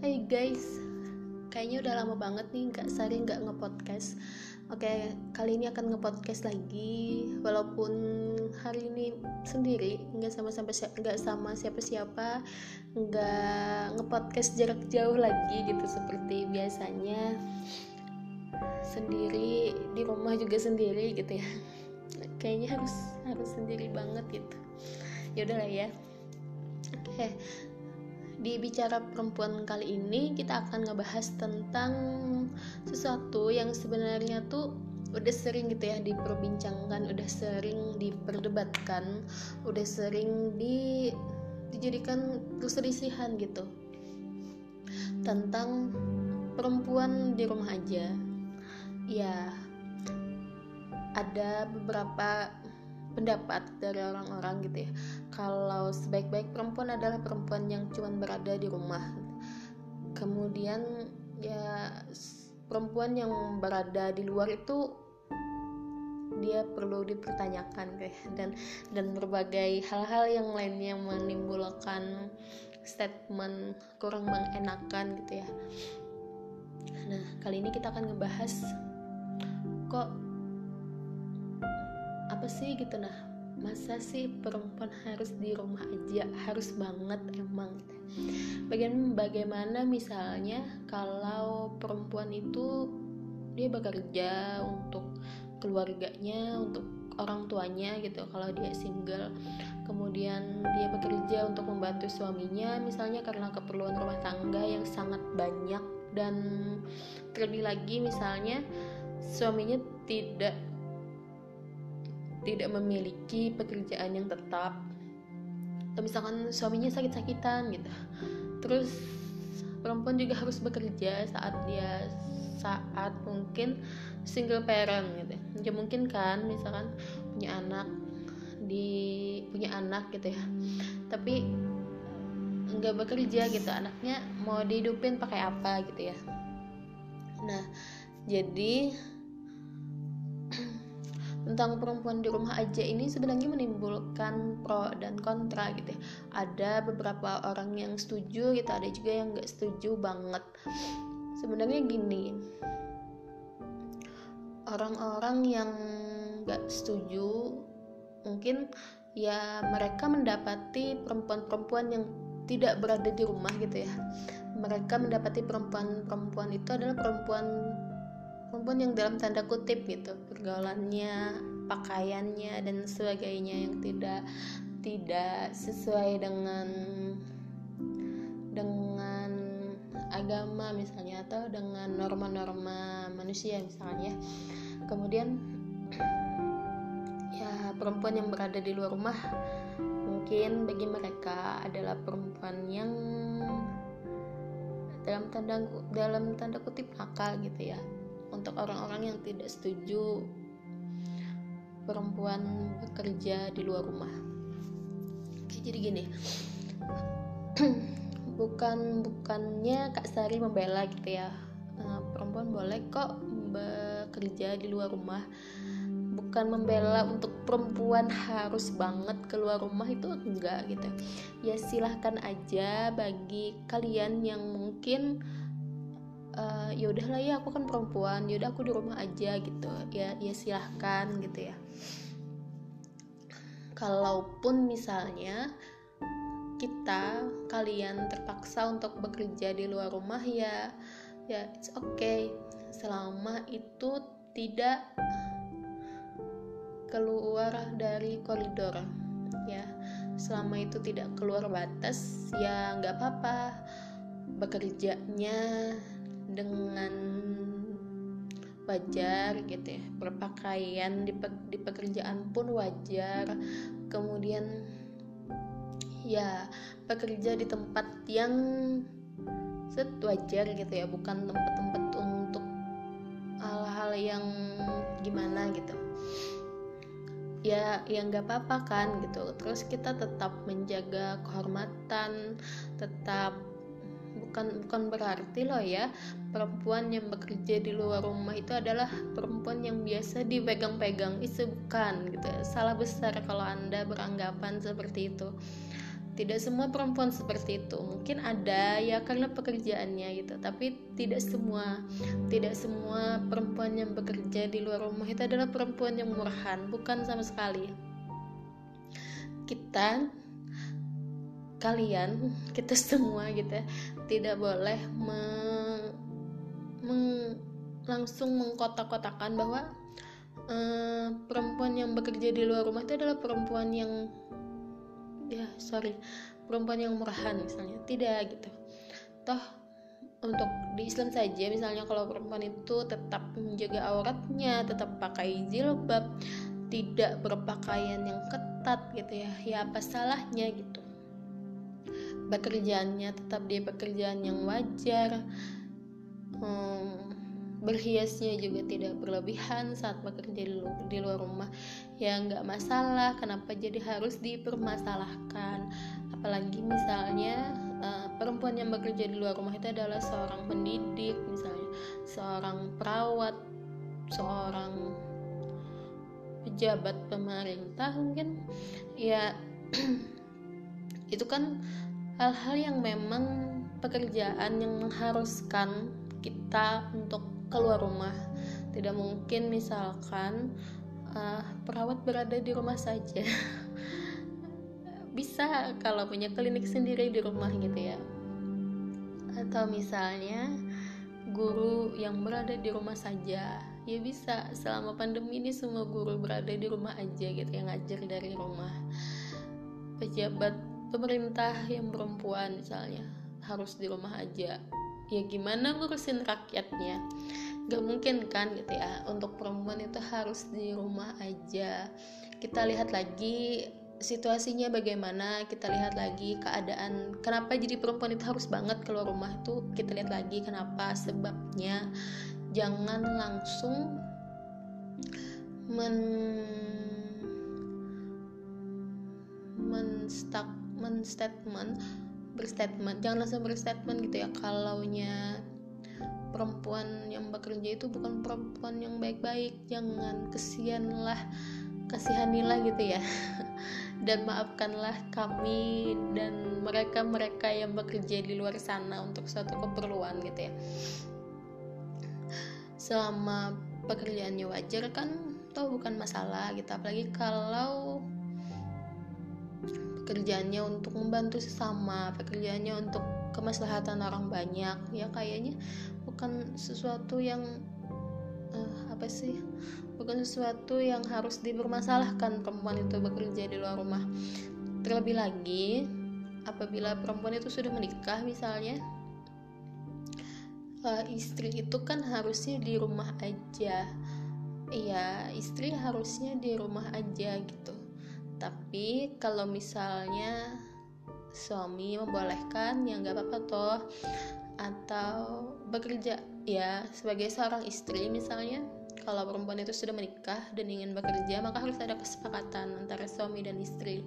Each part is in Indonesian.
Hai guys, kayaknya udah lama banget nih nggak sering nggak ngepodcast. Oke, kali ini akan ngepodcast lagi, walaupun hari ini sendiri, nggak sama sampai nggak sama siapa-siapa, nggak ngepodcast jarak jauh lagi gitu seperti biasanya. Sendiri di rumah juga sendiri gitu ya. Kayaknya harus harus sendiri banget gitu. Ya udahlah ya. Oke, di bicara perempuan kali ini kita akan ngebahas tentang sesuatu yang sebenarnya tuh udah sering gitu ya diperbincangkan, udah sering diperdebatkan, udah sering di dijadikan perselisihan gitu tentang perempuan di rumah aja. Ya, ada beberapa pendapat dari orang-orang gitu ya. Kalau sebaik-baik perempuan adalah perempuan yang cuma berada di rumah. Kemudian ya perempuan yang berada di luar itu dia perlu dipertanyakan kayak dan dan berbagai hal-hal yang lainnya menimbulkan statement kurang mengenakan gitu ya. Nah kali ini kita akan ngebahas kok apa sih gitu? Nah masa sih perempuan harus di rumah aja? Harus banget emang. Bagian bagaimana misalnya kalau perempuan itu dia bekerja untuk keluarganya untuk orang tuanya gitu. Kalau dia single kemudian dia bekerja untuk membantu suaminya misalnya karena keperluan rumah tangga yang sangat banyak. Dan terlebih lagi misalnya suaminya tidak tidak memiliki pekerjaan yang tetap. Atau misalkan suaminya sakit-sakitan gitu. Terus perempuan juga harus bekerja saat dia saat mungkin single parent gitu. Ya mungkin kan misalkan punya anak di punya anak gitu ya. Tapi nggak bekerja gitu anaknya mau dihidupin pakai apa gitu ya. Nah jadi tentang perempuan di rumah aja ini sebenarnya menimbulkan pro dan kontra gitu ya. Ada beberapa orang yang setuju gitu, ada juga yang nggak setuju banget. Sebenarnya gini, orang-orang yang nggak setuju mungkin ya mereka mendapati perempuan-perempuan yang tidak berada di rumah gitu ya. Mereka mendapati perempuan-perempuan itu adalah perempuan perempuan yang dalam tanda kutip gitu pergaulannya pakaiannya dan sebagainya yang tidak tidak sesuai dengan dengan agama misalnya atau dengan norma-norma manusia misalnya. Kemudian ya perempuan yang berada di luar rumah mungkin bagi mereka adalah perempuan yang dalam tanda dalam tanda kutip nakal gitu ya untuk orang-orang yang tidak setuju perempuan bekerja di luar rumah. Oke, jadi gini, bukan bukannya Kak Sari membela gitu ya, eh, perempuan boleh kok bekerja di luar rumah. Bukan membela untuk perempuan harus banget keluar rumah itu enggak gitu. Ya silahkan aja bagi kalian yang mungkin uh, ya udahlah ya aku kan perempuan ya udah aku di rumah aja gitu. Ya ya silahkan gitu ya. Kalaupun misalnya kita kalian terpaksa untuk bekerja di luar rumah ya ya it's okay. Selama itu tidak keluar dari koridor ya. Selama itu tidak keluar batas ya nggak apa-apa. Bekerjanya dengan wajar gitu ya. Berpakaian di, pe di pekerjaan pun wajar. Kemudian ya bekerja di tempat yang set wajar gitu ya. Bukan tempat-tempat untuk hal-hal yang gimana gitu. Ya yang nggak apa-apa kan gitu. Terus kita tetap menjaga kehormatan tetap bukan bukan berarti loh ya perempuan yang bekerja di luar rumah itu adalah perempuan yang biasa dipegang-pegang. Itu bukan gitu. Salah besar kalau anda beranggapan seperti itu. Tidak semua perempuan seperti itu. Mungkin ada ya karena pekerjaannya gitu. Tapi tidak semua tidak semua perempuan yang bekerja di luar rumah itu adalah perempuan yang murahan bukan sama sekali. Kita kalian kita semua gitu ya, tidak boleh meng, meng, langsung mengkotak-kotakan bahwa uh, perempuan yang bekerja di luar rumah itu adalah perempuan yang ya sorry perempuan yang murahan misalnya. Tidak gitu. Toh untuk di Islam saja misalnya kalau perempuan itu tetap menjaga auratnya tetap pakai jilbab tidak berpakaian yang ketat gitu ya ya apa salahnya gitu pekerjaannya tetap dia pekerjaan yang wajar. Hmm, berhiasnya juga tidak berlebihan saat bekerja di, lu di luar rumah. Ya nggak masalah kenapa jadi harus dipermasalahkan? Apalagi misalnya uh, perempuan yang bekerja di luar rumah itu adalah seorang pendidik misalnya seorang perawat seorang pejabat pemerintah mungkin. Ya itu kan hal-hal yang memang pekerjaan yang mengharuskan kita untuk keluar rumah. Tidak mungkin misalkan uh, perawat berada di rumah saja. Bisa kalau punya klinik sendiri di rumah gitu ya. Atau misalnya guru yang berada di rumah saja. Ya bisa selama pandemi ini semua guru berada di rumah aja gitu yang ngajar dari rumah. Pejabat pemerintah yang perempuan misalnya harus di rumah aja. Ya gimana ngurusin rakyatnya? Gak mungkin kan gitu ya. Untuk perempuan itu harus di rumah aja. Kita lihat lagi situasinya bagaimana kita lihat lagi keadaan kenapa jadi perempuan itu harus banget keluar rumah itu kita lihat lagi kenapa sebabnya. Jangan langsung men men, men statement berstatement jangan langsung berstatement gitu ya. Kalau nya perempuan yang bekerja itu bukan perempuan yang baik-baik jangan kesianlah kasihanilah gitu ya. Dan maafkanlah kami dan mereka-mereka yang bekerja di luar sana untuk suatu keperluan gitu ya. Selama pekerjaannya wajar kan toh bukan masalah gitu. Apalagi kalau pekerjaannya untuk membantu sesama pekerjaannya untuk kemaslahatan orang banyak. Ya kayaknya bukan sesuatu yang uh, apa sih? Bukan sesuatu yang harus dipermasalahkan perempuan itu bekerja di luar rumah. Terlebih lagi apabila perempuan itu sudah menikah misalnya uh, istri itu kan harusnya di rumah aja. Iya istri harusnya di rumah aja gitu tapi kalau misalnya suami membolehkan ya nggak apa-apa toh. Atau bekerja ya sebagai seorang istri misalnya kalau perempuan itu sudah menikah dan ingin bekerja maka harus ada kesepakatan antara suami dan istri.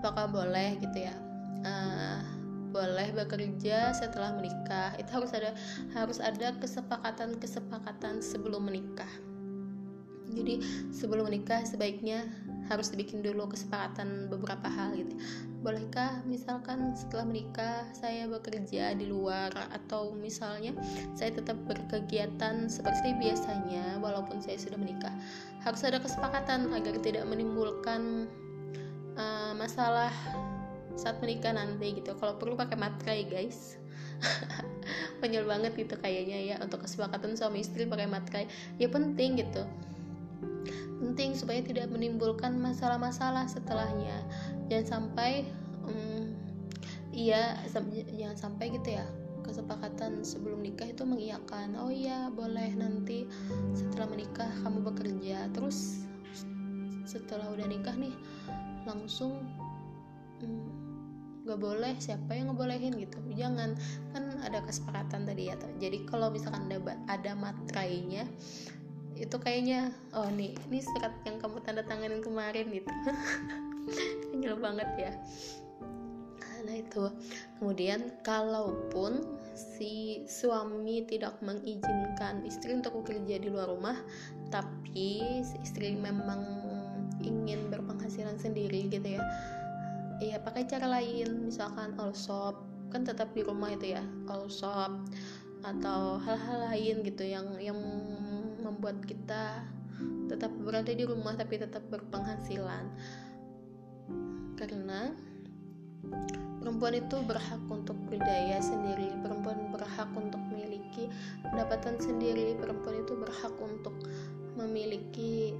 Apakah boleh gitu ya? Uh, boleh bekerja setelah menikah. Itu harus ada harus ada kesepakatan kesepakatan sebelum menikah jadi sebelum menikah sebaiknya harus dibikin dulu kesepakatan beberapa hal gitu. Bolehkah misalkan setelah menikah saya bekerja di luar atau misalnya saya tetap berkegiatan seperti biasanya walaupun saya sudah menikah? Harus ada kesepakatan agar tidak menimbulkan uh, masalah saat menikah nanti gitu. Kalau perlu pakai materai guys. Penyel banget gitu kayaknya ya untuk kesepakatan suami istri pakai materai. Ya penting gitu penting supaya tidak menimbulkan masalah-masalah setelahnya. Jangan sampai um, iya jangan sampai gitu ya kesepakatan sebelum nikah itu mengiyakan oh iya boleh nanti setelah menikah kamu bekerja. Terus setelah udah nikah nih langsung nggak boleh siapa yang ngebolehin gitu. Jangan kan ada kesepakatan tadi ya jadi kalau misalkan ada ada matrainya itu kayaknya oh nih ini surat yang kamu tanda tanganin kemarin gitu. Konyol banget ya. Nah itu. Kemudian kalaupun si suami tidak mengizinkan istri untuk bekerja di luar rumah tapi si istri memang ingin berpenghasilan sendiri gitu ya ya pakai cara lain. Misalkan all shop kan tetap di rumah itu ya all shop atau hal-hal lain gitu yang yang membuat kita tetap berada di rumah tapi tetap berpenghasilan. Karena perempuan itu berhak untuk berdaya sendiri perempuan berhak untuk memiliki pendapatan sendiri perempuan itu berhak untuk memiliki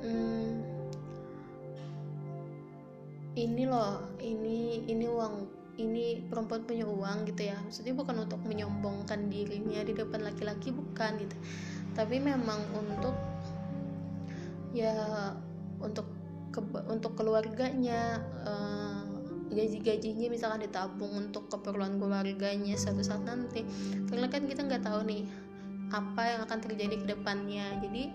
hmm, ini loh ini ini uang ini perempuan punya uang gitu ya. Maksudnya bukan untuk menyombongkan dirinya di depan laki-laki bukan gitu tapi memang untuk ya untuk ke, untuk keluarganya uh, gaji-gajinya misalkan ditabung untuk keperluan keluarganya suatu saat nanti. Karena kan kita nggak tahu nih apa yang akan terjadi ke depannya. Jadi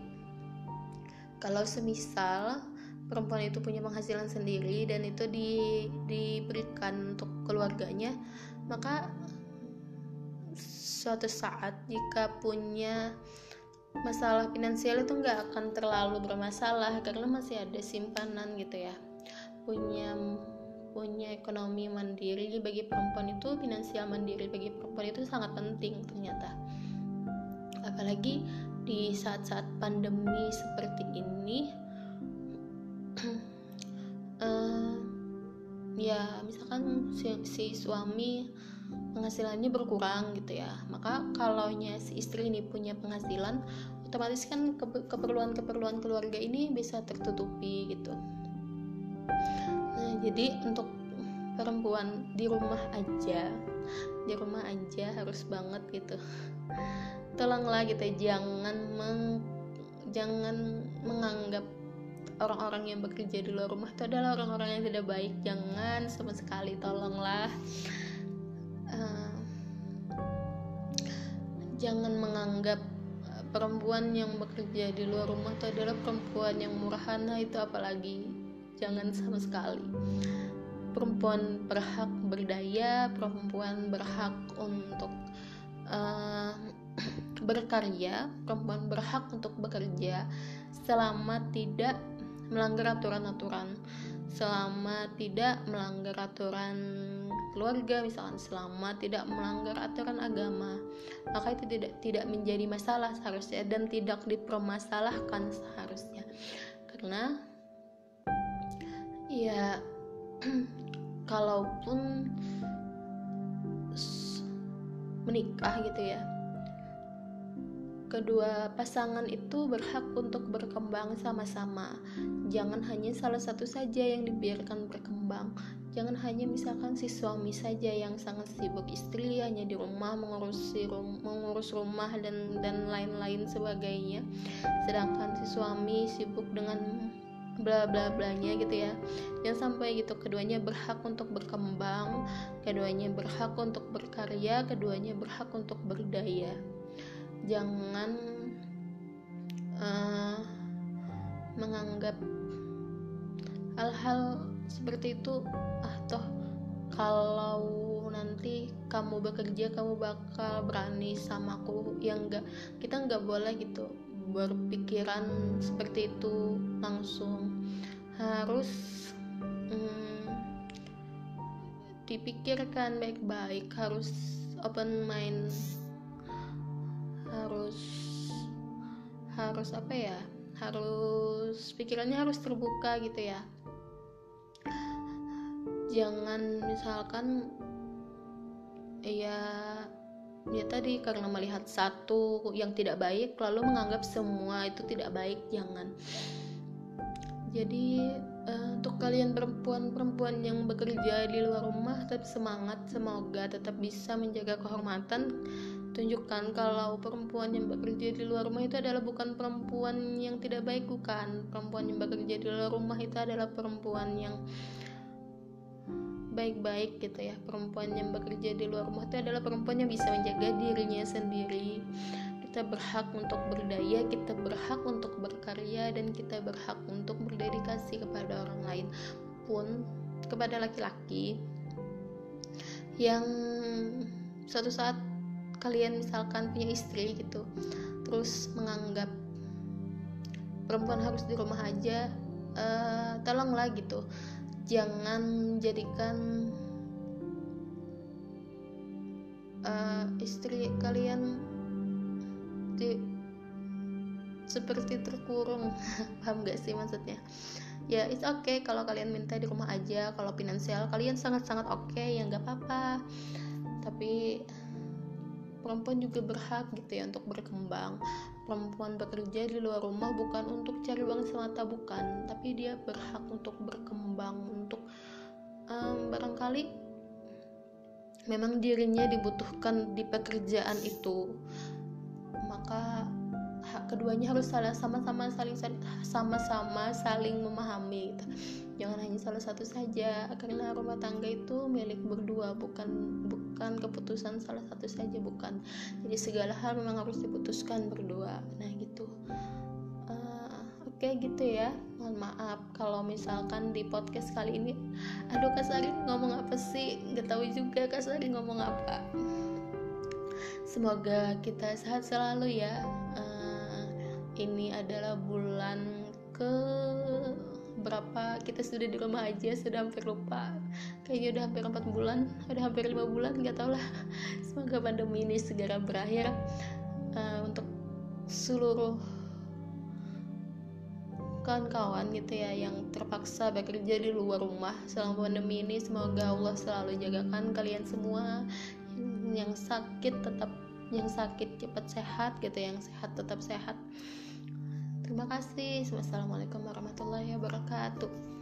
kalau semisal perempuan itu punya penghasilan sendiri dan itu di, diberikan untuk keluarganya maka suatu saat jika punya masalah finansial itu nggak akan terlalu bermasalah karena masih ada simpanan gitu ya. Punya punya ekonomi mandiri bagi perempuan itu finansial mandiri bagi perempuan itu sangat penting ternyata. Apalagi di saat-saat pandemi seperti ini uh, ya misalkan si, si suami penghasilannya berkurang gitu ya. Maka kalau si istri ini punya penghasilan otomatis kan keperluan-keperluan keluarga ini bisa tertutupi gitu. Nah jadi untuk perempuan di rumah aja di rumah aja harus banget gitu. Tolonglah gitu jangan meng, jangan menganggap orang-orang yang bekerja di luar rumah itu adalah orang-orang yang tidak baik. Jangan sama sekali tolonglah jangan menganggap eh, perempuan yang bekerja di luar rumah itu adalah perempuan yang murahana itu apalagi? Jangan sama sekali. Perempuan berhak berdaya perempuan berhak untuk uh, berkarya perempuan berhak untuk bekerja selama tidak melanggar aturan-aturan. Selama tidak melanggar aturan keluarga misalkan selama tidak melanggar aturan agama maka itu tidak tidak menjadi masalah seharusnya dan tidak dipermasalahkan seharusnya karena ya kalaupun menikah gitu ya kedua pasangan itu berhak untuk berkembang sama-sama. Jangan hanya salah satu saja yang dibiarkan berkembang. Jangan hanya misalkan si suami saja yang sangat sibuk istri hanya di rumah mengurus rum mengurus rumah dan dan lain-lain sebagainya. Sedangkan si suami sibuk dengan bla bla blanya gitu ya. Jangan sampai gitu keduanya berhak untuk berkembang, keduanya berhak untuk berkarya, keduanya berhak untuk berdaya jangan uh, menganggap hal-hal seperti itu toh kalau nanti kamu bekerja kamu bakal berani sama aku yang enggak kita nggak boleh gitu berpikiran seperti itu langsung. Harus hmm, dipikirkan baik-baik harus open mind. Harus harus apa ya harus pikirannya harus terbuka gitu ya jangan misalkan ya ya tadi karena melihat satu yang tidak baik lalu menganggap semua itu tidak baik jangan. Jadi uh, untuk kalian perempuan-perempuan yang bekerja di luar rumah tetap semangat semoga tetap bisa menjaga kehormatan. Tunjukkan kalau perempuan yang bekerja di luar rumah itu adalah bukan perempuan yang tidak baik bukan. Perempuan yang bekerja di luar rumah itu adalah perempuan yang baik-baik gitu ya. Perempuan yang bekerja di luar rumah itu adalah perempuan yang bisa menjaga dirinya sendiri. Kita berhak untuk berdaya kita berhak untuk berkarya dan kita berhak untuk berdedikasi kepada orang lain pun kepada laki-laki. Yang suatu saat kalian misalkan punya istri gitu terus menganggap perempuan harus di rumah aja uh, tolonglah gitu jangan jadikan uh, istri kalian di, seperti terkurung. Paham gak sih maksudnya? Ya it's okay kalau kalian minta di rumah aja. Kalau finansial kalian sangat-sangat oke okay, ya nggak apa-apa. Tapi perempuan juga berhak gitu ya untuk berkembang. Perempuan bekerja di luar rumah bukan untuk cari uang semata bukan. Tapi dia berhak untuk berkembang untuk um, barangkali memang dirinya dibutuhkan di pekerjaan itu. Maka keduanya harus salah sama-sama saling sama-sama saling memahami. Gitu. jangan hanya salah satu saja. Karena rumah tangga itu milik berdua bukan bukan keputusan salah satu saja bukan. Jadi segala hal memang harus diputuskan berdua. Nah gitu oke okay, gitu ya. Mohon maaf kalau misalkan di podcast kali ini aduh Kak Sari ngomong apa sih? Nggak tahu juga Kak Sari ngomong apa. Semoga kita sehat selalu ya. Ini adalah bulan ke berapa? Kita sudah di rumah aja sudah hampir lupa. Kayaknya udah hampir empat bulan udah hampir lima bulan nggak tau lah. Semoga pandemi ini segera berakhir. Uh, untuk seluruh kawan-kawan gitu ya yang terpaksa bekerja di luar rumah selama pandemi ini semoga Allah selalu jagakan kalian semua yang sakit tetap yang sakit cepat sehat gitu yang sehat tetap sehat Terima kasih. Wassalamualaikum warahmatullahi wabarakatuh.